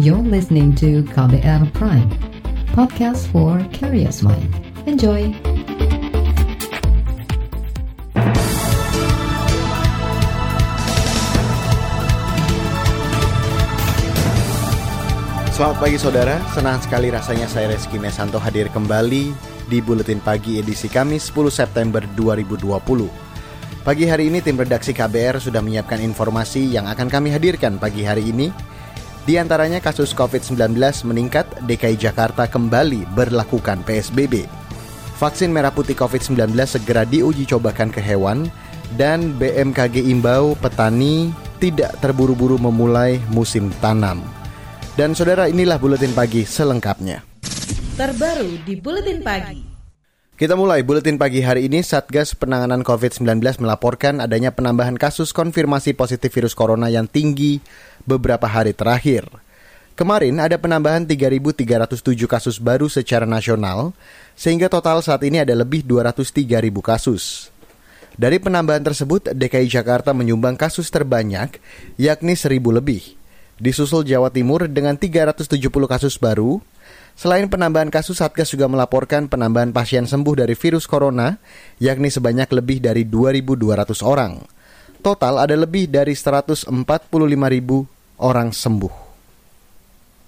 You're listening to KBR Prime, podcast for curious mind. Enjoy! Selamat pagi saudara, senang sekali rasanya saya Reski Mesanto hadir kembali di Buletin Pagi edisi Kamis 10 September 2020. Pagi hari ini tim redaksi KBR sudah menyiapkan informasi yang akan kami hadirkan pagi hari ini. Di antaranya kasus COVID-19 meningkat, DKI Jakarta kembali berlakukan PSBB. Vaksin merah putih COVID-19 segera diuji cobakan ke hewan, dan BMKG imbau petani tidak terburu-buru memulai musim tanam. Dan saudara inilah Buletin Pagi selengkapnya. Terbaru di Buletin Pagi. Kita mulai Buletin Pagi hari ini, Satgas Penanganan COVID-19 melaporkan adanya penambahan kasus konfirmasi positif virus corona yang tinggi beberapa hari terakhir. Kemarin ada penambahan 3.307 kasus baru secara nasional, sehingga total saat ini ada lebih 203.000 kasus. Dari penambahan tersebut, DKI Jakarta menyumbang kasus terbanyak, yakni 1.000 lebih. Disusul Jawa Timur dengan 370 kasus baru. Selain penambahan kasus, Satgas juga melaporkan penambahan pasien sembuh dari virus corona, yakni sebanyak lebih dari 2.200 orang. Total ada lebih dari 145.000 orang sembuh.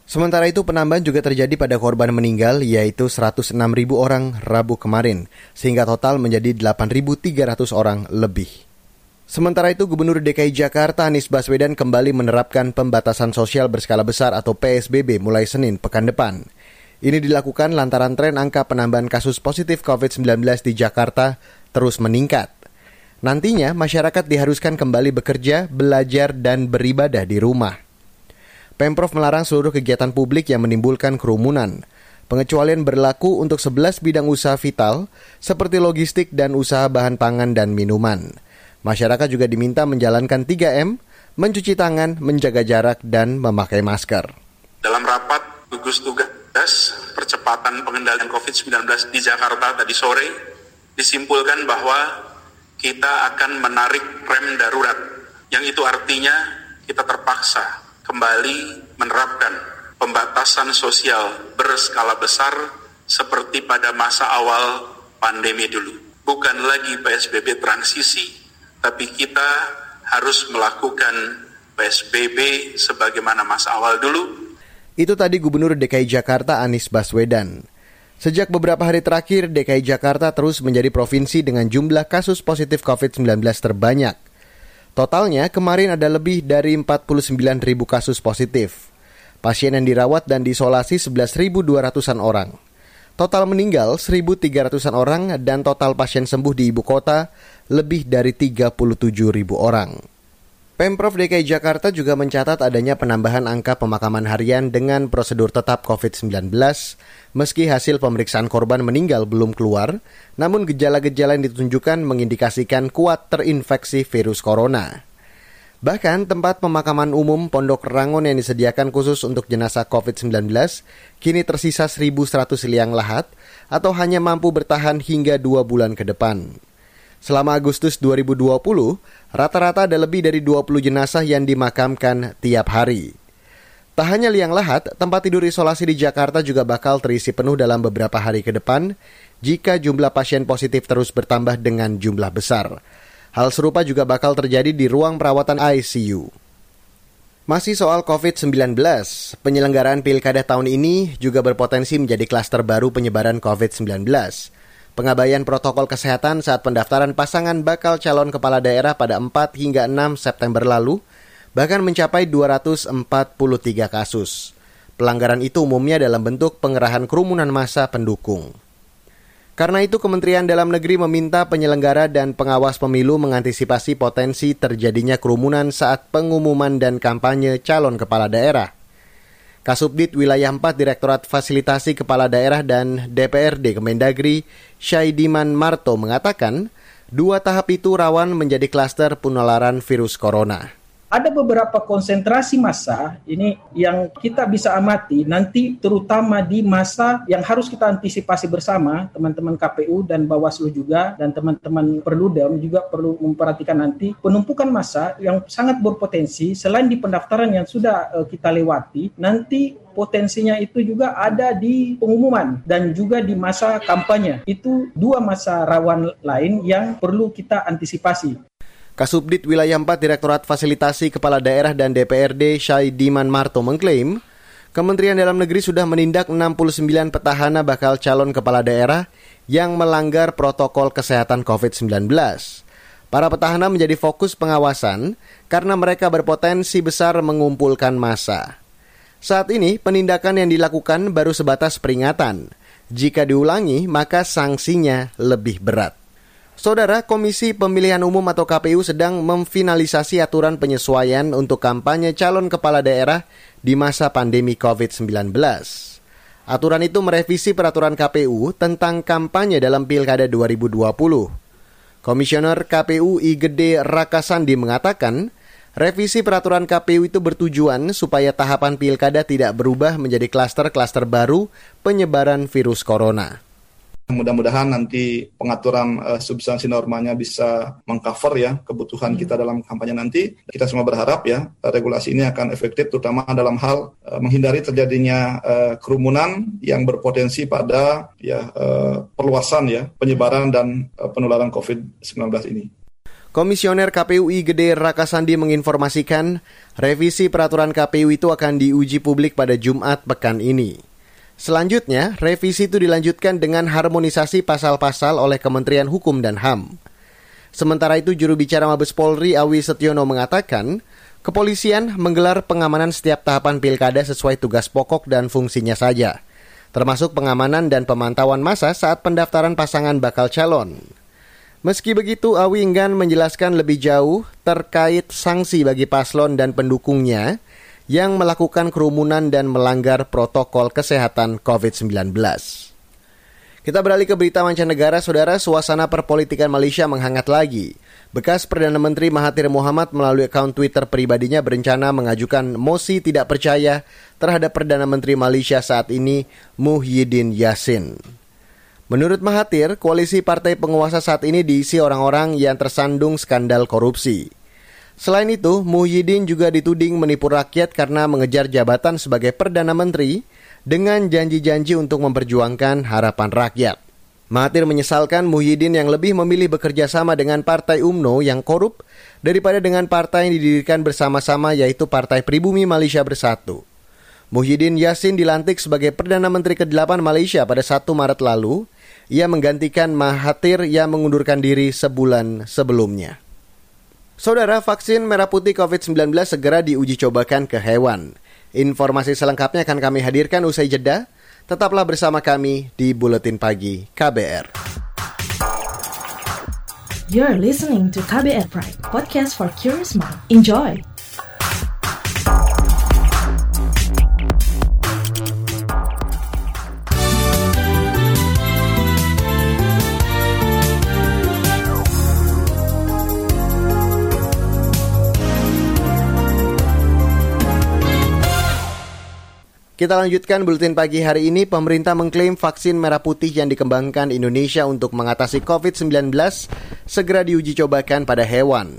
Sementara itu penambahan juga terjadi pada korban meninggal yaitu 106.000 orang Rabu kemarin, sehingga total menjadi 8.300 orang lebih. Sementara itu, Gubernur DKI Jakarta Anies Baswedan kembali menerapkan pembatasan sosial berskala besar atau PSBB mulai Senin pekan depan. Ini dilakukan lantaran tren angka penambahan kasus positif COVID-19 di Jakarta terus meningkat. Nantinya, masyarakat diharuskan kembali bekerja, belajar, dan beribadah di rumah. Pemprov melarang seluruh kegiatan publik yang menimbulkan kerumunan. Pengecualian berlaku untuk 11 bidang usaha vital seperti logistik dan usaha bahan pangan dan minuman. Masyarakat juga diminta menjalankan 3M, mencuci tangan, menjaga jarak, dan memakai masker. Dalam rapat gugus tugas percepatan pengendalian COVID-19 di Jakarta tadi sore, disimpulkan bahwa kita akan menarik rem darurat, yang itu artinya kita terpaksa kembali menerapkan pembatasan sosial berskala besar seperti pada masa awal pandemi dulu. Bukan lagi PSBB transisi, tapi kita harus melakukan PSBB sebagaimana masa awal dulu. Itu tadi Gubernur DKI Jakarta Anies Baswedan. Sejak beberapa hari terakhir, DKI Jakarta terus menjadi provinsi dengan jumlah kasus positif COVID-19 terbanyak. Totalnya kemarin ada lebih dari 49 ribu kasus positif. Pasien yang dirawat dan diisolasi 11.200-an orang. Total meninggal 1.300-an orang dan total pasien sembuh di ibu kota lebih dari 37 ribu orang. Pemprov DKI Jakarta juga mencatat adanya penambahan angka pemakaman harian dengan prosedur tetap COVID-19 meski hasil pemeriksaan korban meninggal belum keluar, namun gejala-gejala yang ditunjukkan mengindikasikan kuat terinfeksi virus corona. Bahkan tempat pemakaman umum Pondok Rangon yang disediakan khusus untuk jenazah COVID-19 kini tersisa 1.100 liang lahat atau hanya mampu bertahan hingga dua bulan ke depan. Selama Agustus 2020, rata-rata ada lebih dari 20 jenazah yang dimakamkan tiap hari. Tak hanya liang lahat, tempat tidur isolasi di Jakarta juga bakal terisi penuh dalam beberapa hari ke depan jika jumlah pasien positif terus bertambah dengan jumlah besar. Hal serupa juga bakal terjadi di ruang perawatan ICU. Masih soal COVID-19, penyelenggaraan pilkada tahun ini juga berpotensi menjadi klaster baru penyebaran COVID-19 pengabaian protokol kesehatan saat pendaftaran pasangan bakal calon kepala daerah pada 4 hingga 6 September lalu bahkan mencapai 243 kasus. Pelanggaran itu umumnya dalam bentuk pengerahan kerumunan massa pendukung. Karena itu Kementerian Dalam Negeri meminta penyelenggara dan pengawas pemilu mengantisipasi potensi terjadinya kerumunan saat pengumuman dan kampanye calon kepala daerah. Kasubdit Wilayah 4 Direktorat Fasilitasi Kepala Daerah dan DPRD Kemendagri, Syaidiman Marto mengatakan, dua tahap itu rawan menjadi klaster penularan virus corona. Ada beberapa konsentrasi massa ini yang kita bisa amati nanti terutama di masa yang harus kita antisipasi bersama teman-teman KPU dan Bawaslu juga dan teman-teman Perludem juga perlu memperhatikan nanti penumpukan massa yang sangat berpotensi selain di pendaftaran yang sudah uh, kita lewati nanti potensinya itu juga ada di pengumuman dan juga di masa kampanye. Itu dua masa rawan lain yang perlu kita antisipasi. Kasubdit Wilayah 4 Direktorat Fasilitasi Kepala Daerah dan DPRD Syai Diman Marto mengklaim, Kementerian Dalam Negeri sudah menindak 69 petahana bakal calon kepala daerah yang melanggar protokol kesehatan COVID-19. Para petahana menjadi fokus pengawasan karena mereka berpotensi besar mengumpulkan massa. Saat ini, penindakan yang dilakukan baru sebatas peringatan. Jika diulangi, maka sanksinya lebih berat. Saudara, Komisi Pemilihan Umum atau KPU sedang memfinalisasi aturan penyesuaian untuk kampanye calon kepala daerah di masa pandemi COVID-19. Aturan itu merevisi peraturan KPU tentang kampanye dalam Pilkada 2020. Komisioner KPU I Gede Rakasandi mengatakan, revisi peraturan KPU itu bertujuan supaya tahapan pilkada tidak berubah menjadi klaster-klaster baru penyebaran virus corona. Mudah-mudahan nanti pengaturan uh, substansi normanya bisa mengcover ya kebutuhan kita dalam kampanye nanti. Kita semua berharap ya regulasi ini akan efektif terutama dalam hal uh, menghindari terjadinya uh, kerumunan yang berpotensi pada ya uh, perluasan ya penyebaran dan uh, penularan COVID-19 ini. Komisioner KPUI Gede Rakasandi menginformasikan revisi peraturan KPU itu akan diuji publik pada Jumat pekan ini. Selanjutnya, revisi itu dilanjutkan dengan harmonisasi pasal-pasal oleh Kementerian Hukum dan HAM. Sementara itu, juru bicara Mabes Polri Awi Setiono mengatakan, kepolisian menggelar pengamanan setiap tahapan pilkada sesuai tugas pokok dan fungsinya saja, termasuk pengamanan dan pemantauan masa saat pendaftaran pasangan bakal calon. Meski begitu, Awi enggan menjelaskan lebih jauh terkait sanksi bagi paslon dan pendukungnya yang melakukan kerumunan dan melanggar protokol kesehatan COVID-19. Kita beralih ke berita mancanegara, saudara. Suasana perpolitikan Malaysia menghangat lagi. Bekas Perdana Menteri Mahathir Mohamad melalui akun Twitter pribadinya berencana mengajukan mosi tidak percaya terhadap Perdana Menteri Malaysia saat ini, Muhyiddin Yassin. Menurut Mahathir, koalisi partai penguasa saat ini diisi orang-orang yang tersandung skandal korupsi. Selain itu, Muhyiddin juga dituding menipu rakyat karena mengejar jabatan sebagai Perdana Menteri dengan janji-janji untuk memperjuangkan harapan rakyat. Mahathir menyesalkan Muhyiddin yang lebih memilih bekerja sama dengan Partai UMNO yang korup daripada dengan partai yang didirikan bersama-sama yaitu Partai Pribumi Malaysia Bersatu. Muhyiddin Yassin dilantik sebagai Perdana Menteri ke-8 Malaysia pada 1 Maret lalu. Ia menggantikan Mahathir yang mengundurkan diri sebulan sebelumnya. Saudara, vaksin merah putih COVID-19 segera diuji cobakan ke hewan. Informasi selengkapnya akan kami hadirkan usai jeda. Tetaplah bersama kami di Buletin Pagi KBR. You're listening to KBR Pride, podcast for curious mind. Enjoy! Kita lanjutkan buletin pagi hari ini. Pemerintah mengklaim vaksin merah putih yang dikembangkan Indonesia untuk mengatasi COVID-19 segera diuji cobakan pada hewan.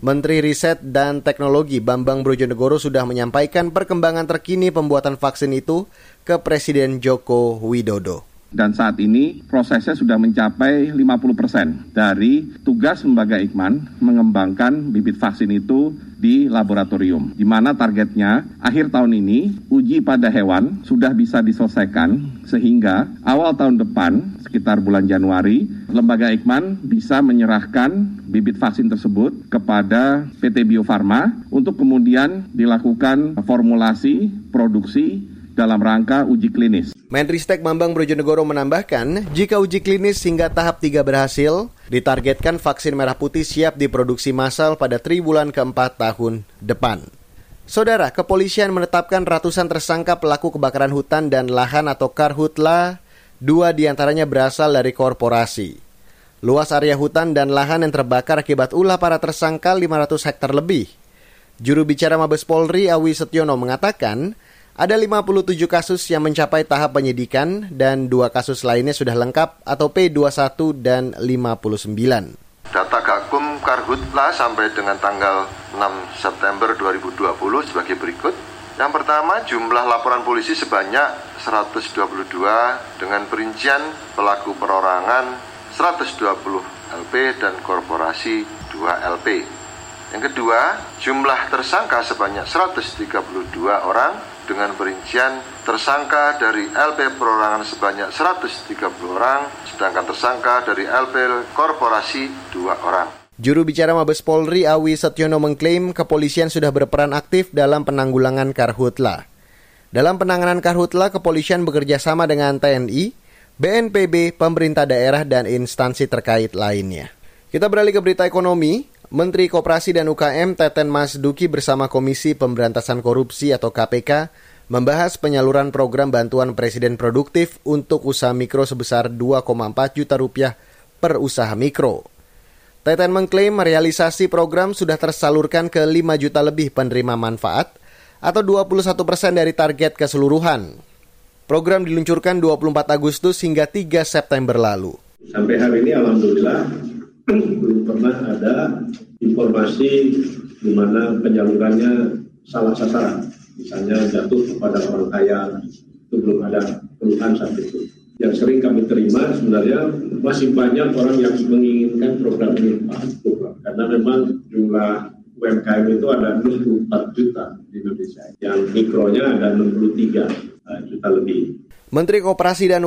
Menteri Riset dan Teknologi Bambang Brojonegoro sudah menyampaikan perkembangan terkini pembuatan vaksin itu ke Presiden Joko Widodo. Dan saat ini prosesnya sudah mencapai 50% dari tugas lembaga Ikman mengembangkan bibit vaksin itu di laboratorium. Di mana targetnya akhir tahun ini uji pada hewan sudah bisa diselesaikan sehingga awal tahun depan sekitar bulan Januari lembaga Ikman bisa menyerahkan bibit vaksin tersebut kepada PT Bio Farma untuk kemudian dilakukan formulasi, produksi dalam rangka uji klinis. Menristek Bambang Brojonegoro menambahkan, jika uji klinis hingga tahap 3 berhasil, ditargetkan vaksin merah putih siap diproduksi massal pada triwulan keempat tahun depan. Saudara, kepolisian menetapkan ratusan tersangka pelaku kebakaran hutan dan lahan atau karhutla, dua di antaranya berasal dari korporasi. Luas area hutan dan lahan yang terbakar akibat ulah para tersangka 500 hektar lebih. Juru bicara Mabes Polri Awi Setiono mengatakan, ada 57 kasus yang mencapai tahap penyidikan dan dua kasus lainnya sudah lengkap atau P21 dan 59. Data Gakum Karhutla sampai dengan tanggal 6 September 2020 sebagai berikut. Yang pertama, jumlah laporan polisi sebanyak 122 dengan perincian pelaku perorangan 120 LP dan korporasi 2 LP. Yang kedua, jumlah tersangka sebanyak 132 orang dengan perincian tersangka dari LP perorangan sebanyak 130 orang, sedangkan tersangka dari LP korporasi dua orang. Juru bicara Mabes Polri Awi Setiono mengklaim kepolisian sudah berperan aktif dalam penanggulangan karhutla. Dalam penanganan karhutla, kepolisian bekerja sama dengan TNI, BNPB, pemerintah daerah, dan instansi terkait lainnya. Kita beralih ke berita ekonomi. Menteri Koperasi dan UKM Teten Mas Duki bersama Komisi Pemberantasan Korupsi atau KPK membahas penyaluran program bantuan Presiden Produktif untuk usaha mikro sebesar 2,4 juta rupiah per usaha mikro. Teten mengklaim realisasi program sudah tersalurkan ke 5 juta lebih penerima manfaat atau 21 persen dari target keseluruhan. Program diluncurkan 24 Agustus hingga 3 September lalu. Sampai hari ini Alhamdulillah belum pernah ada informasi di mana penyalurannya salah sasaran. Misalnya jatuh kepada orang kaya, itu belum ada keluhan saat itu. Yang sering kami terima sebenarnya masih banyak orang yang menginginkan program ini. Karena memang jumlah UMKM itu ada 64 juta di Indonesia. Yang mikronya ada 63 eh, juta lebih. Menteri Koperasi dan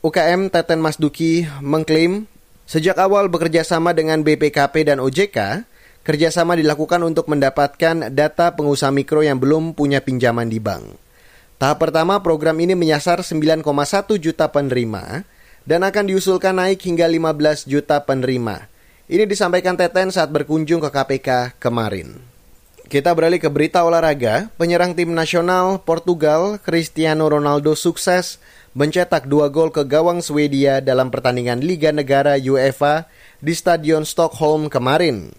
UKM Teten Mas Duki mengklaim Sejak awal bekerja sama dengan BPKP dan OJK, kerjasama dilakukan untuk mendapatkan data pengusaha mikro yang belum punya pinjaman di bank. Tahap pertama program ini menyasar 9,1 juta penerima dan akan diusulkan naik hingga 15 juta penerima. Ini disampaikan Teten saat berkunjung ke KPK kemarin. Kita beralih ke berita olahraga. Penyerang tim nasional Portugal, Cristiano Ronaldo sukses mencetak dua gol ke gawang Swedia dalam pertandingan Liga Negara UEFA di Stadion Stockholm kemarin.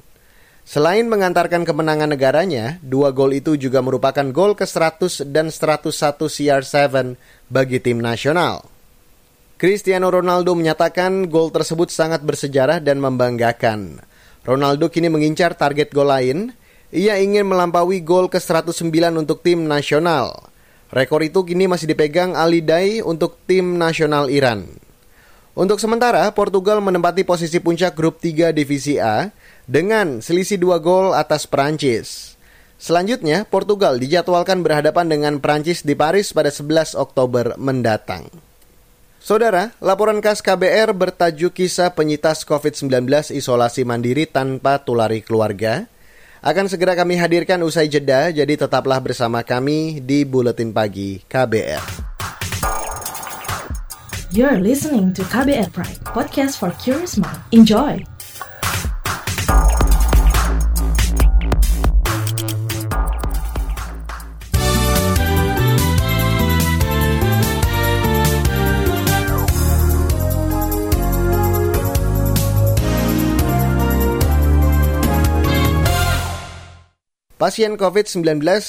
Selain mengantarkan kemenangan negaranya, dua gol itu juga merupakan gol ke-100 dan 101 CR7 bagi tim nasional. Cristiano Ronaldo menyatakan gol tersebut sangat bersejarah dan membanggakan. Ronaldo kini mengincar target gol lain. Ia ingin melampaui gol ke-109 untuk tim nasional. Rekor itu kini masih dipegang Ali Dai untuk tim nasional Iran. Untuk sementara, Portugal menempati posisi puncak grup 3 divisi A dengan selisih dua gol atas Perancis. Selanjutnya, Portugal dijadwalkan berhadapan dengan Perancis di Paris pada 11 Oktober mendatang. Saudara, laporan khas KBR bertajuk kisah penyitas COVID-19 isolasi mandiri tanpa tulari keluarga akan segera kami hadirkan usai jeda, jadi tetaplah bersama kami di Buletin Pagi KBR. You're listening to KBR Pride, podcast for curious mind. Enjoy! Pasien COVID-19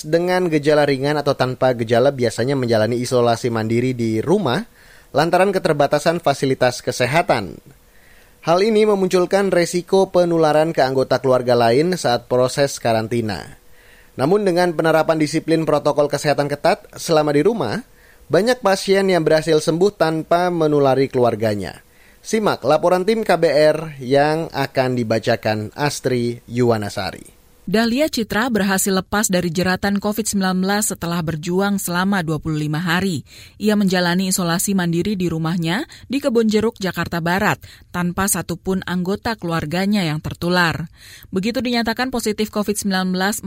dengan gejala ringan atau tanpa gejala biasanya menjalani isolasi mandiri di rumah lantaran keterbatasan fasilitas kesehatan. Hal ini memunculkan resiko penularan ke anggota keluarga lain saat proses karantina. Namun dengan penerapan disiplin protokol kesehatan ketat selama di rumah, banyak pasien yang berhasil sembuh tanpa menulari keluarganya. Simak laporan tim KBR yang akan dibacakan Astri Yuwanasari. Dahlia Citra berhasil lepas dari jeratan COVID-19 setelah berjuang selama 25 hari. Ia menjalani isolasi mandiri di rumahnya di Kebon Jeruk, Jakarta Barat, tanpa satupun anggota keluarganya yang tertular. Begitu dinyatakan positif COVID-19 14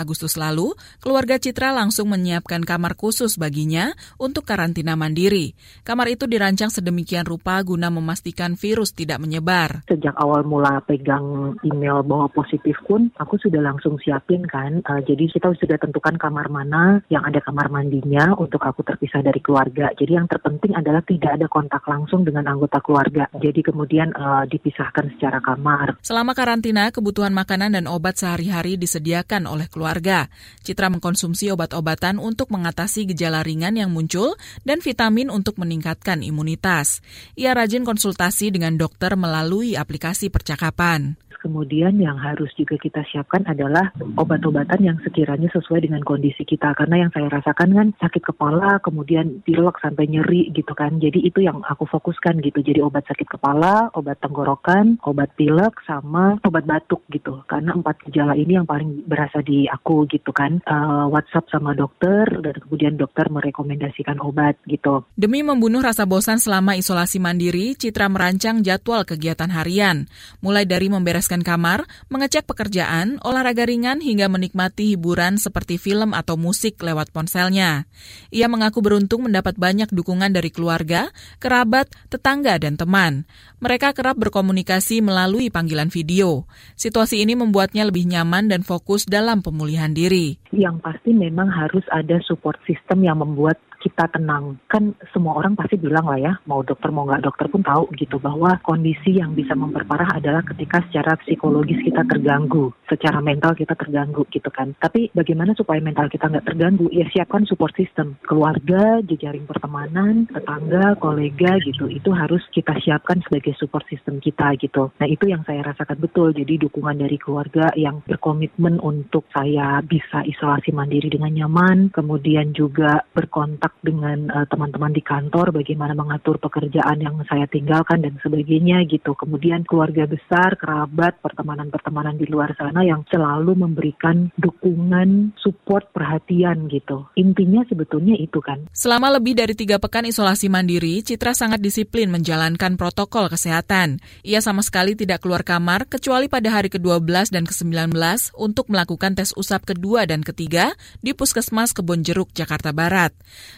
Agustus lalu, keluarga Citra langsung menyiapkan kamar khusus baginya untuk karantina mandiri. Kamar itu dirancang sedemikian rupa guna memastikan virus tidak menyebar. Sejak awal mula pegang email bahwa positif pun, aku sudah langsung siapin kan. Uh, jadi kita sudah tentukan kamar mana yang ada kamar mandinya untuk aku terpisah dari keluarga. Jadi yang terpenting adalah tidak ada kontak langsung dengan anggota keluarga. Jadi kemudian uh, dipisahkan secara kamar. Selama karantina, kebutuhan makanan dan obat sehari-hari disediakan oleh keluarga. Citra mengkonsumsi obat-obatan untuk mengatasi gejala ringan yang muncul dan vitamin untuk meningkatkan imunitas. Ia rajin konsultasi dengan dokter melalui aplikasi percakapan. Kemudian yang harus juga kita siapkan adalah obat-obatan yang sekiranya sesuai dengan kondisi kita. Karena yang saya rasakan kan sakit kepala, kemudian pilek sampai nyeri gitu kan. Jadi itu yang aku fokuskan gitu. Jadi obat sakit kepala, obat tenggorokan, obat pilek, sama obat batuk gitu. Karena empat gejala ini yang paling berasa di aku gitu kan. Uh, WhatsApp sama dokter dan kemudian dokter merekomendasikan obat gitu. Demi membunuh rasa bosan selama isolasi mandiri, Citra merancang jadwal kegiatan harian. Mulai dari membereskan membereskan kamar, mengecek pekerjaan, olahraga ringan hingga menikmati hiburan seperti film atau musik lewat ponselnya. Ia mengaku beruntung mendapat banyak dukungan dari keluarga, kerabat, tetangga, dan teman. Mereka kerap berkomunikasi melalui panggilan video. Situasi ini membuatnya lebih nyaman dan fokus dalam pemulihan diri. Yang pasti memang harus ada support system yang membuat kita tenang. Kan semua orang pasti bilang lah ya, mau dokter mau nggak dokter pun tahu gitu bahwa kondisi yang bisa memperparah adalah ketika secara psikologis kita terganggu, secara mental kita terganggu gitu kan. Tapi bagaimana supaya mental kita nggak terganggu? Ya siapkan support system, keluarga, jejaring pertemanan, tetangga, kolega gitu. Itu harus kita siapkan sebagai support system kita gitu. Nah itu yang saya rasakan betul. Jadi dukungan dari keluarga yang berkomitmen untuk saya bisa isolasi mandiri dengan nyaman, kemudian juga berkontak dengan uh, teman-teman di kantor bagaimana mengatur pekerjaan yang saya tinggalkan dan sebagainya gitu. Kemudian keluarga besar, kerabat, pertemanan-pertemanan di luar sana yang selalu memberikan dukungan, support, perhatian gitu. Intinya sebetulnya itu kan. Selama lebih dari tiga pekan isolasi mandiri, Citra sangat disiplin menjalankan protokol kesehatan. Ia sama sekali tidak keluar kamar kecuali pada hari ke-12 dan ke-19 untuk melakukan tes usap kedua dan ketiga di Puskesmas Kebon Jeruk, Jakarta Barat.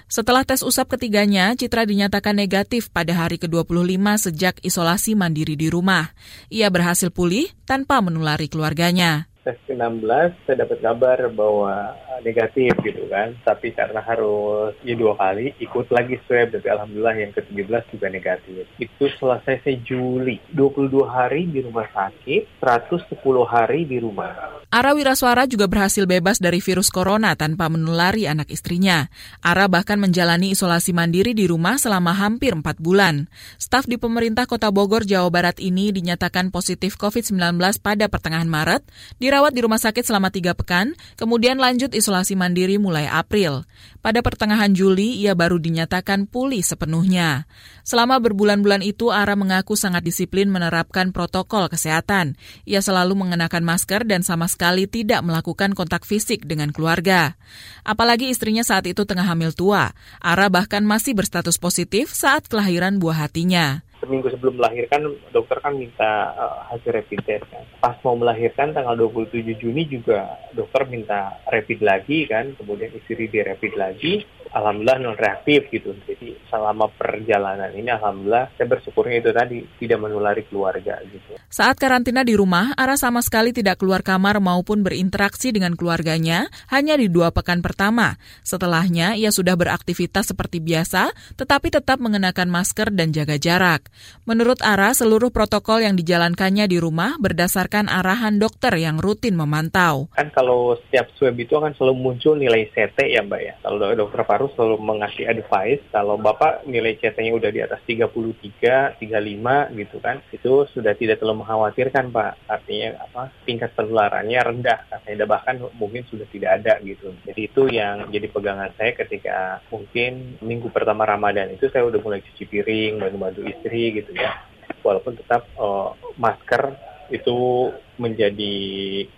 Setelah tes usap ketiganya, Citra dinyatakan negatif pada hari ke-25 sejak isolasi mandiri di rumah. Ia berhasil pulih tanpa menulari keluarganya tes ke-16 saya dapat kabar bahwa negatif gitu kan. Tapi karena harus ya dua kali ikut lagi swab tapi alhamdulillah yang ke-17 juga negatif. Itu selesai saya Juli. 22 hari di rumah sakit, 110 hari di rumah. Ara Wiraswara juga berhasil bebas dari virus corona tanpa menulari anak istrinya. Ara bahkan menjalani isolasi mandiri di rumah selama hampir 4 bulan. Staf di pemerintah Kota Bogor, Jawa Barat ini dinyatakan positif COVID-19 pada pertengahan Maret, di dirawat di rumah sakit selama tiga pekan, kemudian lanjut isolasi mandiri mulai April. Pada pertengahan Juli, ia baru dinyatakan pulih sepenuhnya. Selama berbulan-bulan itu, Ara mengaku sangat disiplin menerapkan protokol kesehatan. Ia selalu mengenakan masker dan sama sekali tidak melakukan kontak fisik dengan keluarga. Apalagi istrinya saat itu tengah hamil tua. Ara bahkan masih berstatus positif saat kelahiran buah hatinya seminggu sebelum melahirkan dokter kan minta uh, hasil rapid test kan. Pas mau melahirkan tanggal 27 Juni juga dokter minta rapid lagi kan, kemudian istri di rapid lagi alhamdulillah non reaktif gitu. Jadi selama perjalanan ini alhamdulillah saya bersyukurnya itu tadi tidak menulari keluarga gitu. Saat karantina di rumah, Ara sama sekali tidak keluar kamar maupun berinteraksi dengan keluarganya hanya di dua pekan pertama. Setelahnya ia sudah beraktivitas seperti biasa, tetapi tetap mengenakan masker dan jaga jarak. Menurut Ara, seluruh protokol yang dijalankannya di rumah berdasarkan arahan dokter yang rutin memantau. Kan kalau setiap swab itu akan selalu muncul nilai CT ya Mbak ya. Kalau dokter paru selalu mengasih advice kalau Bapak nilai CT-nya udah di atas 33, 35 gitu kan, itu sudah tidak terlalu mengkhawatirkan Pak. Artinya apa? Tingkat penularannya rendah, katanya bahkan mungkin sudah tidak ada gitu. Jadi itu yang jadi pegangan saya ketika mungkin minggu pertama Ramadan itu saya udah mulai cuci piring, bantu-bantu istri gitu ya. Walaupun tetap uh, masker itu menjadi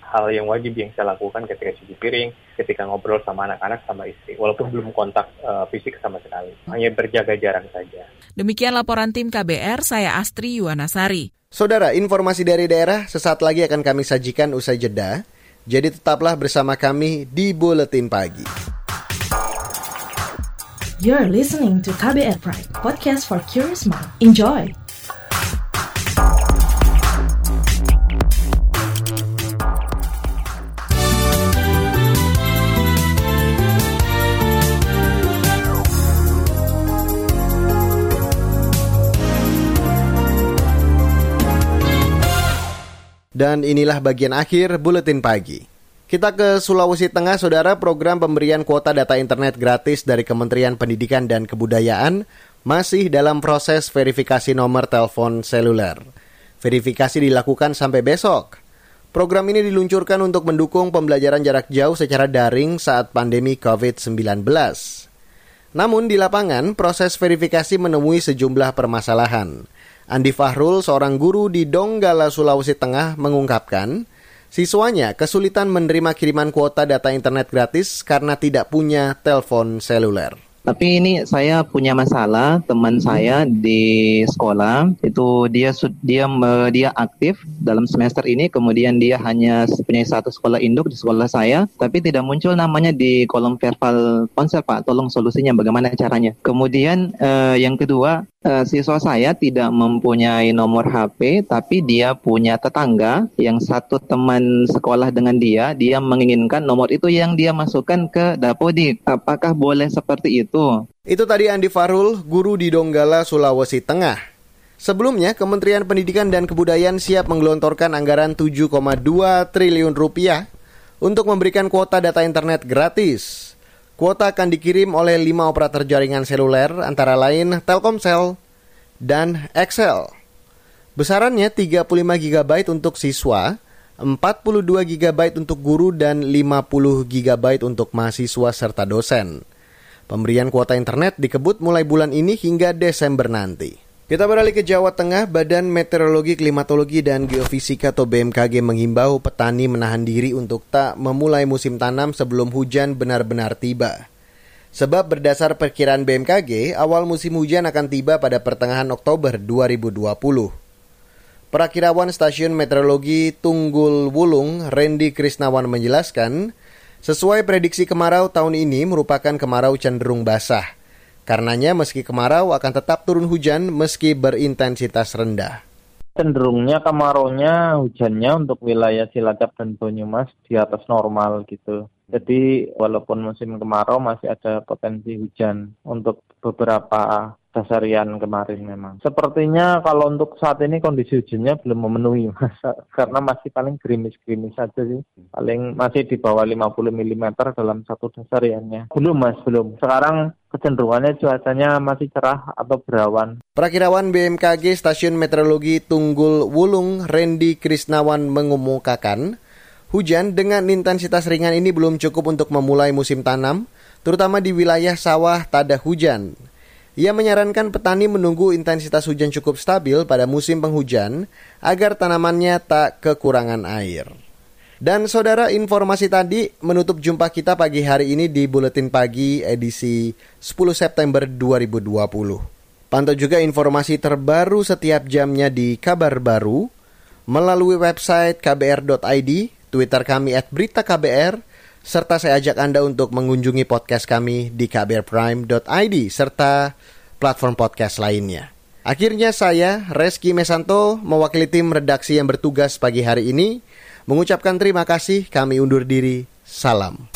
hal yang wajib yang saya lakukan ketika cuci piring, ketika ngobrol sama anak-anak sama istri, walaupun belum kontak uh, fisik sama sekali, hanya berjaga jarak saja. Demikian laporan tim KBR, saya Astri Yuwanasari. Saudara, informasi dari daerah sesaat lagi akan kami sajikan usai jeda, jadi tetaplah bersama kami di Buletin Pagi. You're listening to KBR Pride, podcast for curious mind. Enjoy! Dan inilah bagian akhir buletin pagi. Kita ke Sulawesi Tengah, saudara. Program pemberian kuota data internet gratis dari Kementerian Pendidikan dan Kebudayaan masih dalam proses verifikasi nomor telepon seluler. Verifikasi dilakukan sampai besok. Program ini diluncurkan untuk mendukung pembelajaran jarak jauh secara daring saat pandemi COVID-19. Namun di lapangan, proses verifikasi menemui sejumlah permasalahan. Andi Fahrul, seorang guru di Donggala, Sulawesi Tengah, mengungkapkan, siswanya kesulitan menerima kiriman kuota data internet gratis karena tidak punya telepon seluler. Tapi ini saya punya masalah teman saya di sekolah itu dia dia dia aktif dalam semester ini kemudian dia hanya punya satu sekolah induk di sekolah saya tapi tidak muncul namanya di kolom verbal ponsel Pak tolong solusinya bagaimana caranya. Kemudian eh, yang kedua uh, siswa saya tidak mempunyai nomor HP, tapi dia punya tetangga yang satu teman sekolah dengan dia, dia menginginkan nomor itu yang dia masukkan ke Dapodik. Apakah boleh seperti itu? Itu tadi Andi Farul, guru di Donggala, Sulawesi Tengah. Sebelumnya, Kementerian Pendidikan dan Kebudayaan siap menggelontorkan anggaran 7,2 triliun rupiah untuk memberikan kuota data internet gratis Kuota akan dikirim oleh lima operator jaringan seluler antara lain Telkomsel dan Excel. Besarannya 35 GB untuk siswa, 42 GB untuk guru dan 50 GB untuk mahasiswa serta dosen. Pemberian kuota internet dikebut mulai bulan ini hingga Desember nanti. Kita beralih ke Jawa Tengah, Badan Meteorologi, Klimatologi, dan Geofisika atau BMKG menghimbau petani menahan diri untuk tak memulai musim tanam sebelum hujan benar-benar tiba. Sebab berdasar perkiraan BMKG, awal musim hujan akan tiba pada pertengahan Oktober 2020. Perakirawan Stasiun Meteorologi Tunggul Wulung, Randy Krisnawan menjelaskan, sesuai prediksi kemarau tahun ini merupakan kemarau cenderung basah – Karenanya meski kemarau akan tetap turun hujan meski berintensitas rendah. Cenderungnya kemaraunya hujannya untuk wilayah Cilacap dan Banyumas di atas normal gitu. Jadi walaupun musim kemarau masih ada potensi hujan untuk beberapa dasarian kemarin memang. Sepertinya kalau untuk saat ini kondisi hujannya belum memenuhi mas, karena masih paling gerimis-gerimis saja sih. Paling masih di bawah 50 mm dalam satu dasariannya. Belum mas, belum. Sekarang kecenderungannya cuacanya masih cerah atau berawan. Perakirawan BMKG Stasiun Meteorologi Tunggul Wulung Randy Krisnawan mengumumkakan, hujan dengan intensitas ringan ini belum cukup untuk memulai musim tanam, terutama di wilayah sawah tada hujan. Ia menyarankan petani menunggu intensitas hujan cukup stabil pada musim penghujan agar tanamannya tak kekurangan air. Dan saudara informasi tadi menutup jumpa kita pagi hari ini di Buletin Pagi edisi 10 September 2020. Pantau juga informasi terbaru setiap jamnya di Kabar Baru melalui website kbr.id, Twitter kami at berita KBR, serta saya ajak Anda untuk mengunjungi podcast kami di kbrprime.id serta platform podcast lainnya. Akhirnya saya, Reski Mesanto, mewakili tim redaksi yang bertugas pagi hari ini, mengucapkan terima kasih, kami undur diri, salam.